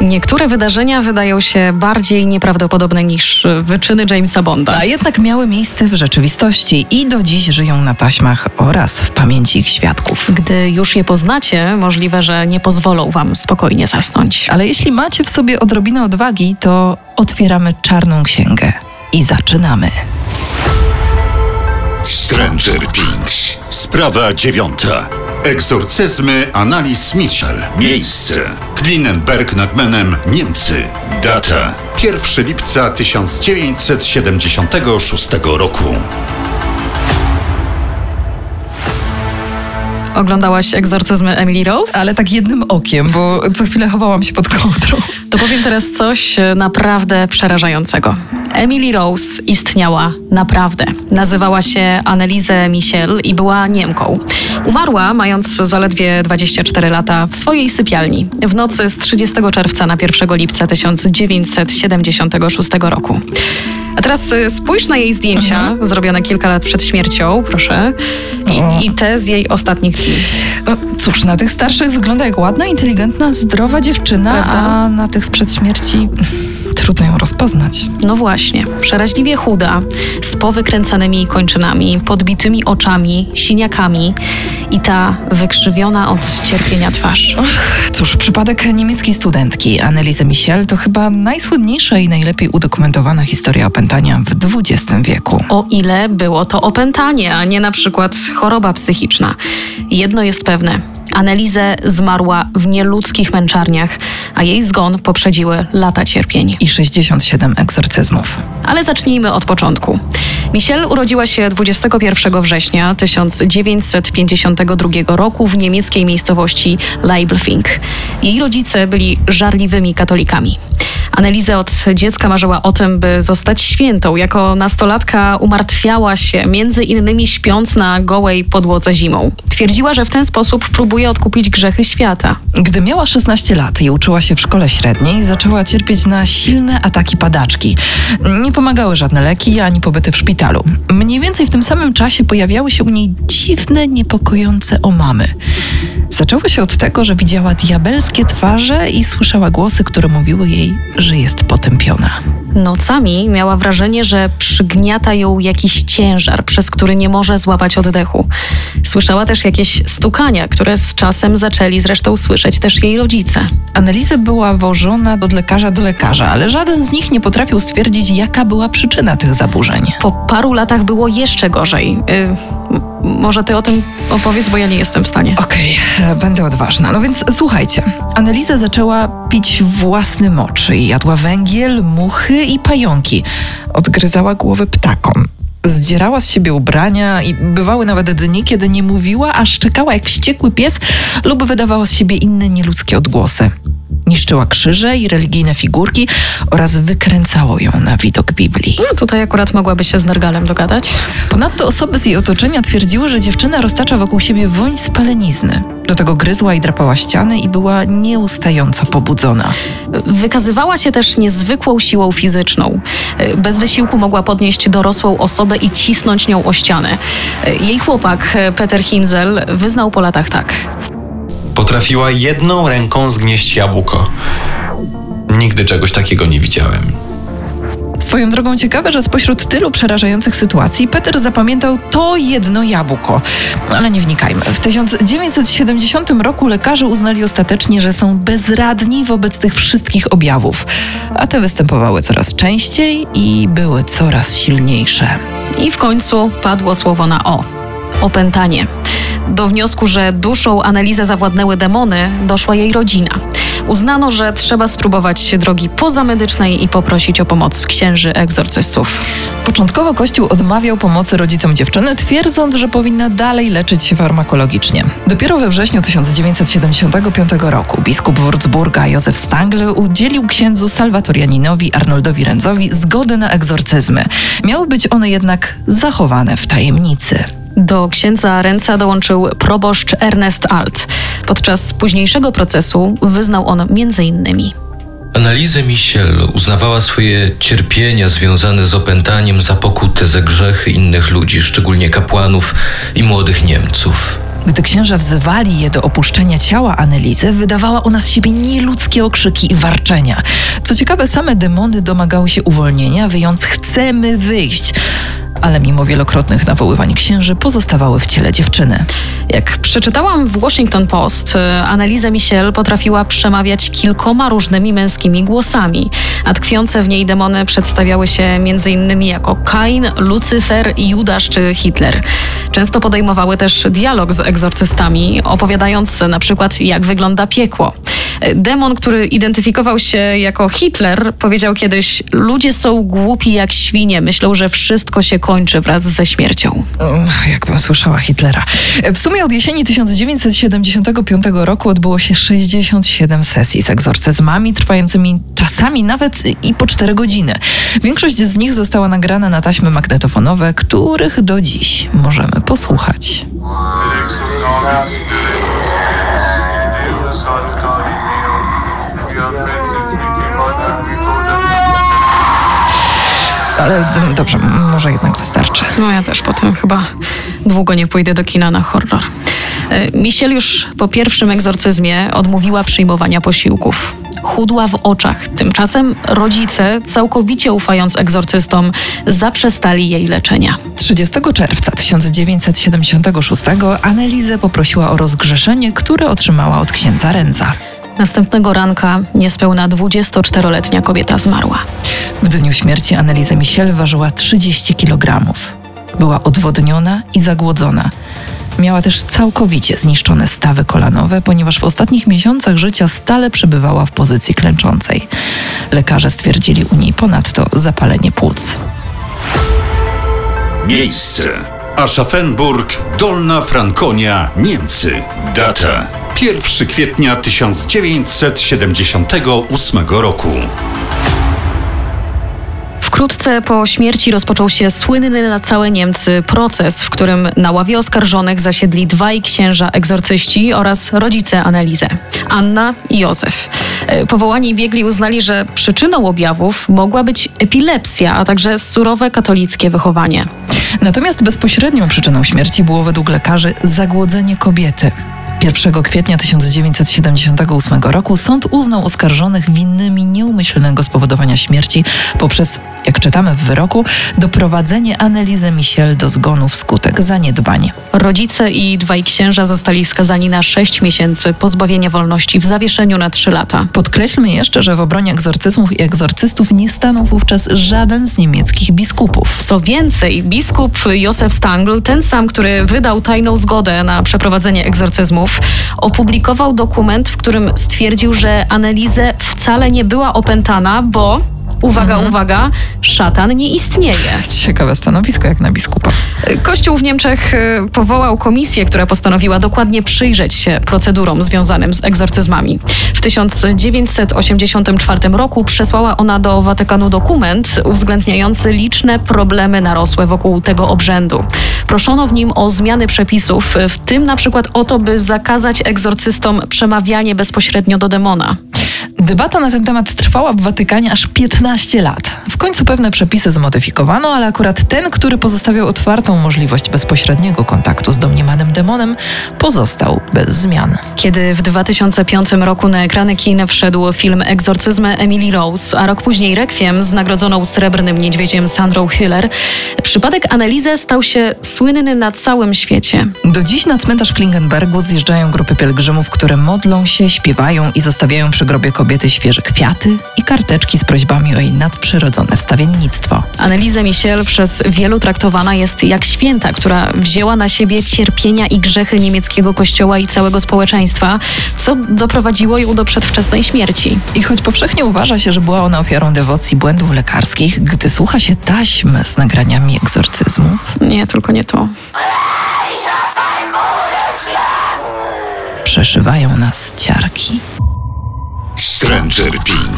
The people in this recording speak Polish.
Niektóre wydarzenia wydają się bardziej nieprawdopodobne niż wyczyny Jamesa Bonda. A jednak miały miejsce w rzeczywistości i do dziś żyją na taśmach oraz w pamięci ich świadków. Gdy już je poznacie, możliwe, że nie pozwolą wam spokojnie zasnąć. Ale jeśli macie w sobie odrobinę odwagi, to otwieramy czarną księgę i zaczynamy. Stranger Things. Sprawa dziewiąta. Egzorcyzmy Annalise Michel. Miejsce. Klinenberg nad Menem, Niemcy. Data. 1 lipca 1976 roku. Oglądałaś egzorcyzmy Emily Rose? Ale tak jednym okiem, bo co chwilę chowałam się pod kołdrą. To powiem teraz coś e, naprawdę przerażającego. Emily Rose istniała naprawdę. Nazywała się Annelise Michel i była Niemką. Umarła mając zaledwie 24 lata w swojej sypialni w nocy z 30 czerwca na 1 lipca 1976 roku. A teraz y, spójrz na jej zdjęcia, mhm. zrobione kilka lat przed śmiercią, proszę, i, i te z jej ostatnich. Cóż, na tych starszych wygląda jak ładna, inteligentna, zdrowa dziewczyna, Prawda? a na tych sprzed śmierci trudno ją rozpoznać. No właśnie, przeraźliwie chuda, z powykręcanymi kończynami, podbitymi oczami, siniakami i ta wykrzywiona od cierpienia twarz. Ach, cóż, przypadek niemieckiej studentki Annelise Michel to chyba najsłynniejsza i najlepiej udokumentowana historia opętania w XX wieku. O ile było to opętanie, a nie na przykład choroba psychiczna. Jedno jest pewne, Anelizę zmarła w nieludzkich męczarniach, a jej zgon poprzedziły lata cierpień. I 67 egzorcyzmów. Ale zacznijmy od początku. Michelle urodziła się 21 września 1952 roku w niemieckiej miejscowości Leibelfing. Jej rodzice byli żarliwymi katolikami. Annelise od dziecka marzyła o tym, by zostać świętą. Jako nastolatka umartwiała się, między innymi śpiąc na gołej podłodze zimą. Twierdziła, że w ten sposób próbuje odkupić grzechy świata. Gdy miała 16 lat i uczyła się w szkole średniej, zaczęła cierpieć na silne ataki padaczki. Nie pomagały żadne leki ani pobyty w szpitalu. Mniej więcej w tym samym czasie pojawiały się u niej dziwne, niepokojące omamy. Zaczęło się od tego, że widziała diabelskie twarze i słyszała głosy, które mówiły jej, że jest potępiona. Nocami miała wrażenie, że przygniata ją jakiś ciężar, przez który nie może złapać oddechu. Słyszała też jakieś stukania, które z czasem zaczęli zresztą słyszeć też jej rodzice. Analiza była wożona od lekarza do lekarza, ale żaden z nich nie potrafił stwierdzić, jaka była przyczyna tych zaburzeń. Po paru latach było jeszcze gorzej. Yy, może ty o tym opowiedz, bo ja nie jestem w stanie. Okej, okay, będę odważna. No więc słuchajcie. Analiza zaczęła pić własny mocz i jadła węgiel, muchy i pająki. Odgryzała głowy ptakom. Zdzierała z siebie ubrania i bywały nawet dni, kiedy nie mówiła, a szczekała jak wściekły pies lub wydawała z siebie inne nieludzkie odgłosy. Niszczyła krzyże i religijne figurki oraz wykręcało ją na widok Biblii. No tutaj akurat mogłaby się z Nergalem dogadać. Ponadto osoby z jej otoczenia twierdziły, że dziewczyna roztacza wokół siebie woń spalenizny. Do tego gryzła i drapała ściany i była nieustająco pobudzona. Wykazywała się też niezwykłą siłą fizyczną. Bez wysiłku mogła podnieść dorosłą osobę i cisnąć nią o ścianę. Jej chłopak, Peter Himzel, wyznał po latach tak. Potrafiła jedną ręką zgnieść jabłko. Nigdy czegoś takiego nie widziałem. Swoją drogą ciekawe, że spośród tylu przerażających sytuacji Peter zapamiętał to jedno jabłko. Ale nie wnikajmy. W 1970 roku lekarze uznali ostatecznie, że są bezradni wobec tych wszystkich objawów, a te występowały coraz częściej i były coraz silniejsze. I w końcu padło słowo na o. Opętanie. Do wniosku, że duszą Analizę zawładnęły demony, doszła jej rodzina. Uznano, że trzeba spróbować drogi pozamedycznej i poprosić o pomoc księży egzorcystów. Początkowo Kościół odmawiał pomocy rodzicom dziewczyny, twierdząc, że powinna dalej leczyć się farmakologicznie. Dopiero we wrześniu 1975 roku biskup Würzburga Józef Stangle udzielił księdzu Salwatorianinowi Arnoldowi Rędzowi zgody na egzorcyzmy. Miały być one jednak zachowane w tajemnicy. Do księdza Ręca dołączył proboszcz Ernest Alt. Podczas późniejszego procesu wyznał on m.in. Analizę Michel uznawała swoje cierpienia związane z opętaniem za pokutę za grzechy innych ludzi, szczególnie kapłanów i młodych Niemców. Gdy księża wzywali je do opuszczenia ciała Anelizy, wydawała ona z siebie nieludzkie okrzyki i warczenia. Co ciekawe, same demony domagały się uwolnienia, wyjąc chcemy wyjść ale mimo wielokrotnych nawoływań księży pozostawały w ciele dziewczyny. Jak przeczytałam w Washington Post, e, Analiza Michel potrafiła przemawiać kilkoma różnymi męskimi głosami, a tkwiące w niej demony przedstawiały się m.in. jako Kain, Lucyfer, Judasz czy Hitler. Często podejmowały też dialog z egzorcystami, opowiadając na przykład jak wygląda piekło. Demon, który identyfikował się jako Hitler, powiedział kiedyś: Ludzie są głupi jak świnie, myślą, że wszystko się kończy wraz ze śmiercią. jakbym słyszała Hitlera. W sumie od jesieni 1975 roku odbyło się 67 sesji z egzorcyzmami, trwającymi czasami nawet i po 4 godziny. Większość z nich została nagrana na taśmy magnetofonowe, których do dziś możemy posłuchać. Ale dobrze, może jednak wystarczy. No ja też potem chyba długo nie pójdę do kina na horror. E, Michelle już po pierwszym egzorcyzmie odmówiła przyjmowania posiłków. Chudła w oczach. Tymczasem rodzice, całkowicie ufając egzorcystom, zaprzestali jej leczenia. 30 czerwca 1976 Annelizę poprosiła o rozgrzeszenie, które otrzymała od księdza Renza. Następnego ranka niespełna 24-letnia kobieta zmarła. W dniu śmierci Anneliza Michel ważyła 30 kg. Była odwodniona i zagłodzona. Miała też całkowicie zniszczone stawy kolanowe, ponieważ w ostatnich miesiącach życia stale przebywała w pozycji klęczącej. Lekarze stwierdzili u niej ponadto zapalenie płuc. Miejsce. Aschaffenburg, Dolna Frankonia, Niemcy. Data 1 kwietnia 1978 roku. Wkrótce po śmierci rozpoczął się słynny na całe Niemcy proces, w którym na ławie oskarżonych zasiedli dwaj księża egzorcyści oraz rodzice Analizę, Anna i Józef. E, powołani biegli uznali, że przyczyną objawów mogła być epilepsja, a także surowe katolickie wychowanie. Natomiast bezpośrednią przyczyną śmierci było według lekarzy zagłodzenie kobiety. 1 kwietnia 1978 roku sąd uznał oskarżonych winnymi nieumyślnego spowodowania śmierci poprzez, jak czytamy w wyroku, doprowadzenie Annelise Michel do zgonu wskutek zaniedbań. Rodzice i dwaj księża zostali skazani na 6 miesięcy pozbawienia wolności w zawieszeniu na 3 lata. Podkreślmy jeszcze, że w obronie egzorcyzmów i egzorcystów nie stanął wówczas żaden z niemieckich biskupów. Co więcej, biskup Józef Stangl, ten sam, który wydał tajną zgodę na przeprowadzenie egzorcyzmów, opublikował dokument, w którym stwierdził, że Annelise wcale nie była opętana, bo uwaga, mhm. uwaga, szatan nie istnieje. Ciekawe stanowisko jak na biskupa. Kościół w Niemczech y, powołał komisję, która postanowiła dokładnie przyjrzeć się procedurom związanym z egzorcyzmami. W 1984 roku przesłała ona do Watykanu dokument uwzględniający liczne problemy narosłe wokół tego obrzędu. Proszono w nim o zmiany przepisów, w tym na przykład o to, by zakazać egzorcystom przemawianie bezpośrednio do demona. Debata na ten temat trwała w Watykanie aż 15 lat. W końcu pewne przepisy zmodyfikowano, ale akurat ten, który pozostawiał otwartą możliwość bezpośredniego kontaktu z domniemanym demonem, pozostał bez zmian. Kiedy w 2005 roku na ekrany kin wszedł film Egzorcyzmy Emily Rose, a rok później Requiem z nagrodzoną srebrnym niedźwiedziem Sandrą Hiller, przypadek Annelise stał się słynny na całym świecie. Do dziś na cmentarz w Klingenbergu zjeżdżają grupy pielgrzymów, które modlą się, śpiewają i zostawiają przy grobie kobiety świeże kwiaty i karteczki z prośbami o jej nadprzyrodzone wstawiennictwo. Annelise Michel przez wielu traktowana jest jak święta, która wzięła na siebie cierpienia i grzechy niemieckiego kościoła i całego społeczeństwa, co doprowadziło ją do przedwczesnej śmierci. I choć powszechnie uważa się, że była ona ofiarą dewocji błędów lekarskich, gdy słucha się taśmy z nagraniami egzorcyzmów. Nie, tylko nie to. Przeszywają nas ciarki. Stranger Things.